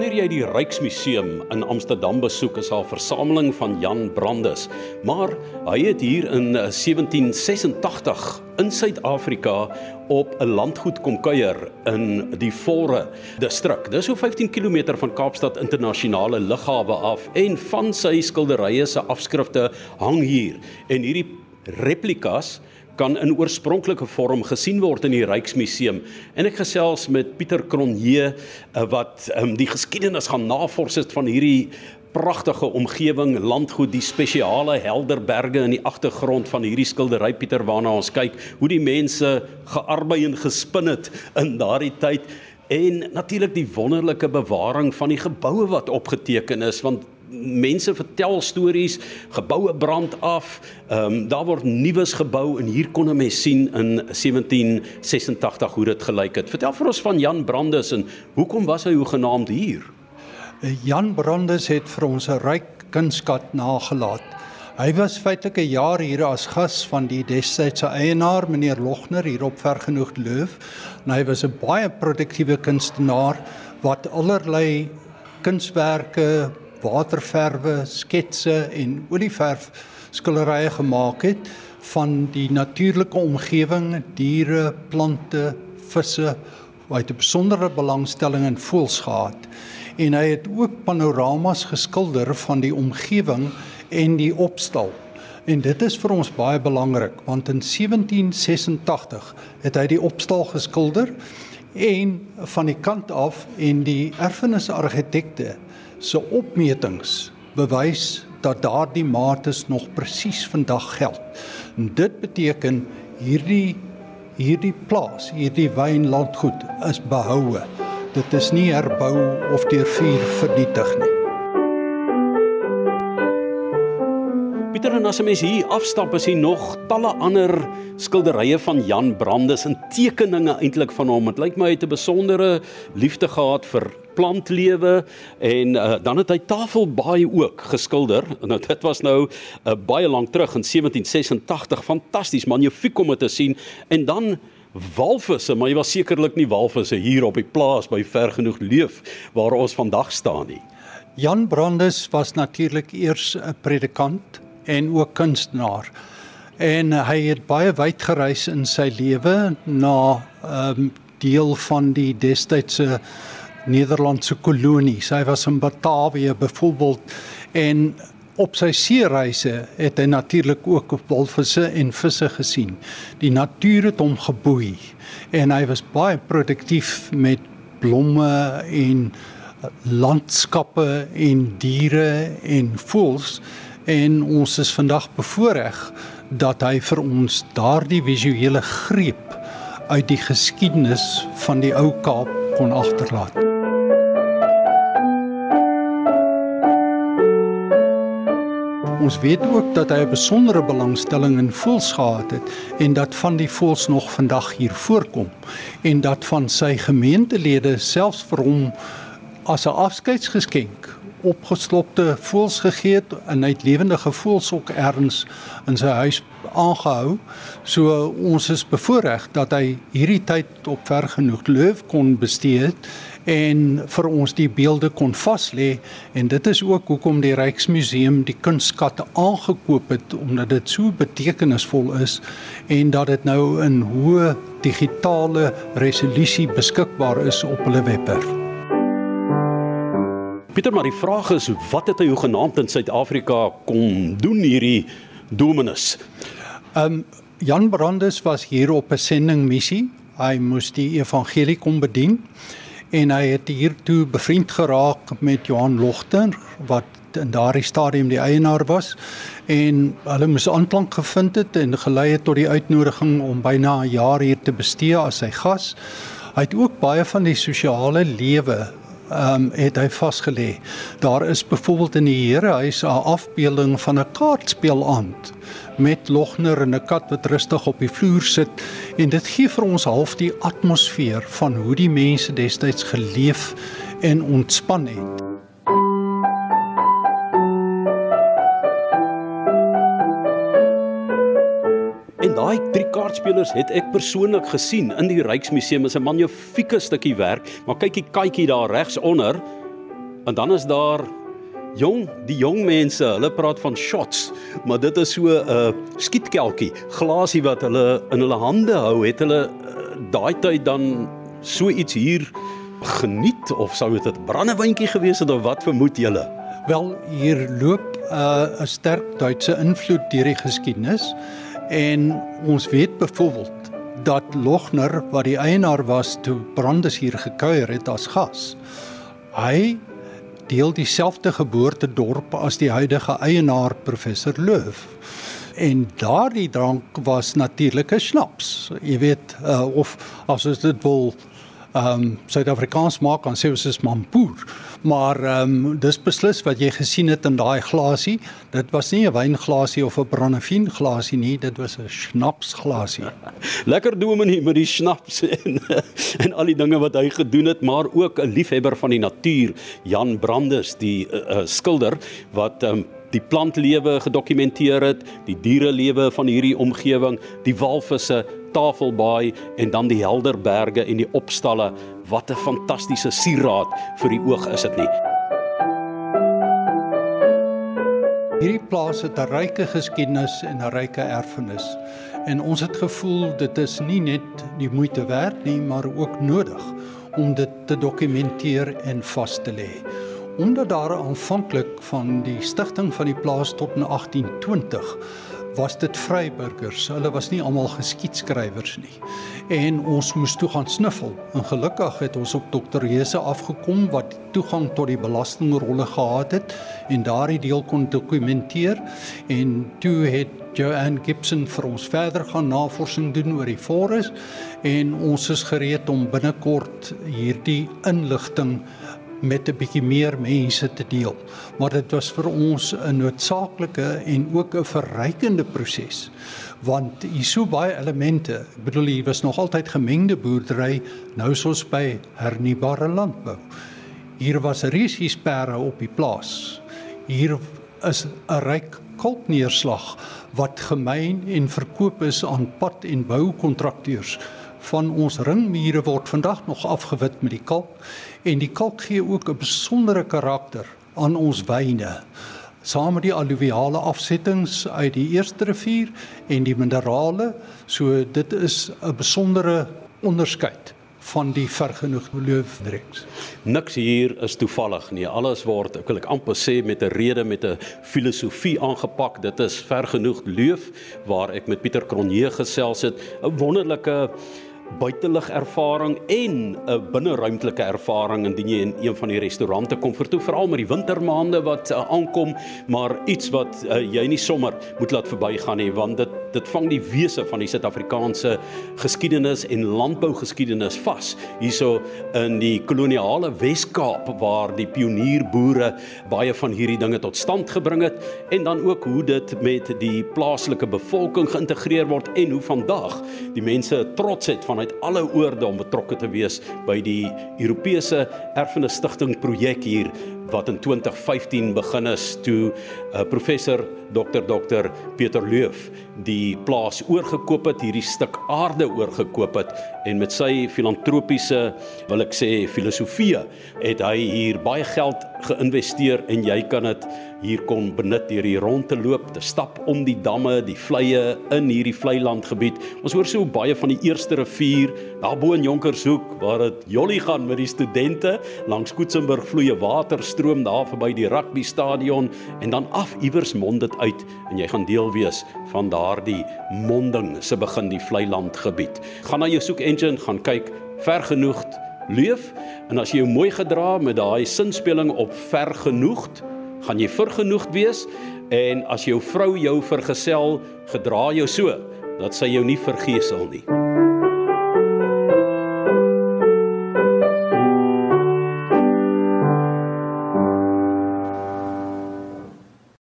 Wanneer jy die Ryksmuseum in Amsterdam besoek, is daar 'n versameling van Jan Brandes, maar hy het hier in 1786 in Suid-Afrika op 'n landgoed kom kuier in die Volre distrik. Dis so 15 km van Kaapstad Internasionale Lughawe af en van sy skilderye se afskrifte hang hier en hierdie replikas kan in oorspronklike vorm gesien word in die Ryksmuseum. En ek gesels met Pieter Cronje eh, wat um, die geskiedenis gaan navors het van hierdie pragtige omgewing, landgoed, die spesiale helder berge in die agtergrond van hierdie skildery Pieter waarna ons kyk, hoe die mense gearbei en gespin het in daardie tyd en natuurlik die wonderlike bewaring van die geboue wat opgeteken is want mense vertel stories, geboue brand af. Ehm um, daar word nuus gebou en hier kon 'n mens sien in 1786 hoe dit gelyk het. Vertel vir ons van Jan Brandes en hoekom was hy hoegenaamd hier? Jan Brandes het vir ons 'n ryk kunskat nagelaat. Hy was feitelik 'n jaar hier as gas van die destydse eienaar meneer Logner hier op Vergenoegd Leuf. En hy was 'n baie produktiewe kunstenaar wat allerlei kunswerke, waterverwe, sketse en olieverf skilderye gemaak het van die natuurlike omgewing, diere, plante, visse. Hy het 'n besondere belangstelling in voëls gehad en hy het ook panoramas geskilder van die omgewing en die opstal. En dit is vir ons baie belangrik want in 1786 het hy die opstal geskilder en van die kant af en die erfenisargitekte se opmetings bewys dat daardie mate nog presies vandag geld. En dit beteken hierdie hierdie plaas, hierdie wynlandgoed is behoue. Dit is nie herbou of deur vuur vernietig nie. Pieter en as 'n mens hier afstap is hier nog talle ander skilderye van Jan Brandes en tekeninge eintlik van hom. Dit lyk my hy het 'n besondere liefde gehad vir plantlewe en uh, dan het hy Tafelbaai ook geskilder. Nou dit was nou uh, baie lank terug in 1786. Fantasties, magnifiek om dit te sien. En dan walvisse, maar jy was sekerlik nie walvisse hier op die plaas by ver genoeg leef waar ons vandag staan nie. Jan Brandes was natuurlik eers 'n predikant en ook kunstenaar. En hy het baie wyd gereis in sy lewe na ehm um, deel van die destydse Nederlandse kolonies. Hy was in Batavië byvoorbeeld en op sy seereise het hy natuurlik ook walvisse en visse gesien. Die natuur het hom geboei en hy was baie produktief met blomme en landskappe en diere en voëls en ons is vandag bevoorreg dat hy vir ons daardie visuele greep uit die geskiedenis van die ou Kaap kon agterlaat. Ons weet ook dat hy 'n besondere belangstelling in voëls gehad het en dat van die voëls nog vandag hier voorkom en dat van sy gemeentelede selfs vir hom as 'n afskeidsgeskenk opgeslopte voëls gegee het en hy het lewendige voëls ook erns in sy huis aangehou. So ons is bevoorreg dat hy hierdie tyd op ver genoeg leef kon bestee het en vir ons die beelde kon vas lê en dit is ook hoekom die Ryksmuseum die kunstskatte aangekoop het omdat dit so betekenisvol is en dat dit nou in hoë digitale resolusie beskikbaar is op hulle webwerf. Pieter, maar die vraag is wat het hy genaamd in Suid-Afrika kom doen hierdie dominus? Ehm um, Jan Brandes was hier op 'n sending missie. Hy moes die evangelie kom bedien en hy het hier toe bevriend geraak met Johan Logter wat in daardie stadium die eienaar was en hulle moes aanklank gevind het en gelei het tot die uitnodiging om byna 'n jaar hier te bestee as sy gas. Hy het ook baie van die sosiale lewe ehm um, het hy vasgelê. Daar is byvoorbeeld in die Herehuis 'n afbeelding van 'n kaartspeelaand met Logner en 'n kat wat rustig op die vloer sit en dit gee vir ons half die atmosfeer van hoe die mense destyds geleef en ontspan het. En daai drie kaartspelers het ek persoonlik gesien in die Ryksmuseum. Dit is 'n magnifieke stukkie werk, maar kyk die katjie daar regs onder. En dan is daar jong, die jong mense, hulle praat van shots, maar dit is so 'n uh, skietkelkie, glasie wat hulle in hulle hande hou. Het hulle uh, daai tyd dan so iets hier geniet of sou dit 'n brandewyntjie gewees het of wat vermoed julle? Wel, hier loop uh, 'n uh, sterk Duitse invloed deur die geskiedenis en ons weet byvoorbeeld dat Lochner wat die eienaar was toe Brandes hier gekuier het as gas. Hy deel dieselfde geboortedorp as die huidige eienaar professor Loof. En daardie drank was natuurlik 'n snaps. Jy weet uh, of as dit wil ehm um, Suid-Afrikaans maak dan sê ons is mampoer. Maar ehm um, dis beslis wat jy gesien het in daai glasie. Dit was nie 'n wynglasie of 'n brandewyn glasie nie, dit was 'n snaps glasie. Lekker dominee met die snaps en en al die dinge wat hy gedoen het, maar ook 'n liefhebber van die natuur, Jan Brandes, die uh, uh, skilder wat ehm um, die plantlewe gedokumenteer het, die dierelewe van hierdie omgewing, die walvisse, Tafelbaai en dan die helder berge en die opstalle. Wat 'n fantastiese sieraad vir die oog is dit nie? Hierdie plaas het 'n ryke geskiedenis en 'n ryke erfenis. En ons het gevoel dit is nie net die moeite werd nie, maar ook nodig om dit te dokumenteer en vas te lê omdat daar aanvanklik van die stigting van die plaas tot in 1820 was dit vryburgers. Hulle was nie almal geskiedskrywers nie. En ons moes toe gaan sniffel. En gelukkig het ons op Dr. Reese afgekom wat toegang tot die belastingrolle gehad het en daardie deel kon dokumenteer en toe het Joanne Gibson vir ons verder gaan navorsing doen oor die forest en ons is gereed om binnekort hierdie inligting met 'n bietjie meer mense te deel. Maar dit was vir ons 'n noodsaaklike en ook 'n verrykende proses want hier so baie elemente. Ek bedoel hier was nog altyd gemengde boerdery, nou is ons by hernubare landbou. Hier was riesiesperre op die plaas. Hier is 'n ryk kalkneerslag wat gemeen en verkoop is aan pad en boukontrakteurs van ons ringmure word vandag nog afgewit met die kalk en die kalk gee ook 'n besondere karakter aan ons wyne. Saam met die alluviale afsettings uit die eerste rivier en die minerale, so dit is 'n besondere onderskeid van die vergenoegde loofdreks. Niks hier is toevallig nie. Alles word, ek wil ek amper sê met 'n rede, met 'n filosofie aangepak. Dit is vergenoegd loof waar ek met Pieter Cronje gesels het. 'n Wonderlike buitelug ervaring en 'n binneruimtelike ervaring indien jy in een van die restaurante kom. Vertoe veral met die wintermaande wat uh, aankom maar iets wat uh, jy nie sommer moet laat verbygaan nie want dit dit vang die wese van die Suid-Afrikaanse geskiedenis en landbougeskiedenis vas hierso in die koloniale Wes-Kaap waar die pionierboere baie van hierdie dinge tot stand gebring het en dan ook hoe dit met die plaaslike bevolking geïntegreer word en hoe vandag die mense trots het van vanuit alle oorde om betrokke te wees by die Europese Erfenis Stichting projek hier wat in 2015 begin is toe uh, professor Dr Dr Pieter Loof die plaas oorgekoop het, hierdie stuk aarde oorgekoop het en met sy filantropiese wil ek sê filosofie het hy hier baie geld geïnvesteer en jy kan dit hier kon benut deur hier rond te loop, te stap om die damme, die vleie in hierdie vlei landgebied. Ons hoor so baie van die eerste rivier daar bo in Jonkershoek waar dit jolly gaan met die studente langs Koetsenburg vloeie water stroom daar verby die rugby stadion en dan af iewers mond dit uit en jy gaan deel wees van daardie monding se begin die vlei landgebied. Gaan na jou soek engine gaan kyk ver genoeg leef en as jy jou mooi gedra met daai sinspeling op ver genoeg gaan jy vergenoegd wees en as jou vrou jou vergesel, gedra jou so dat sy jou nie vergeesel nie.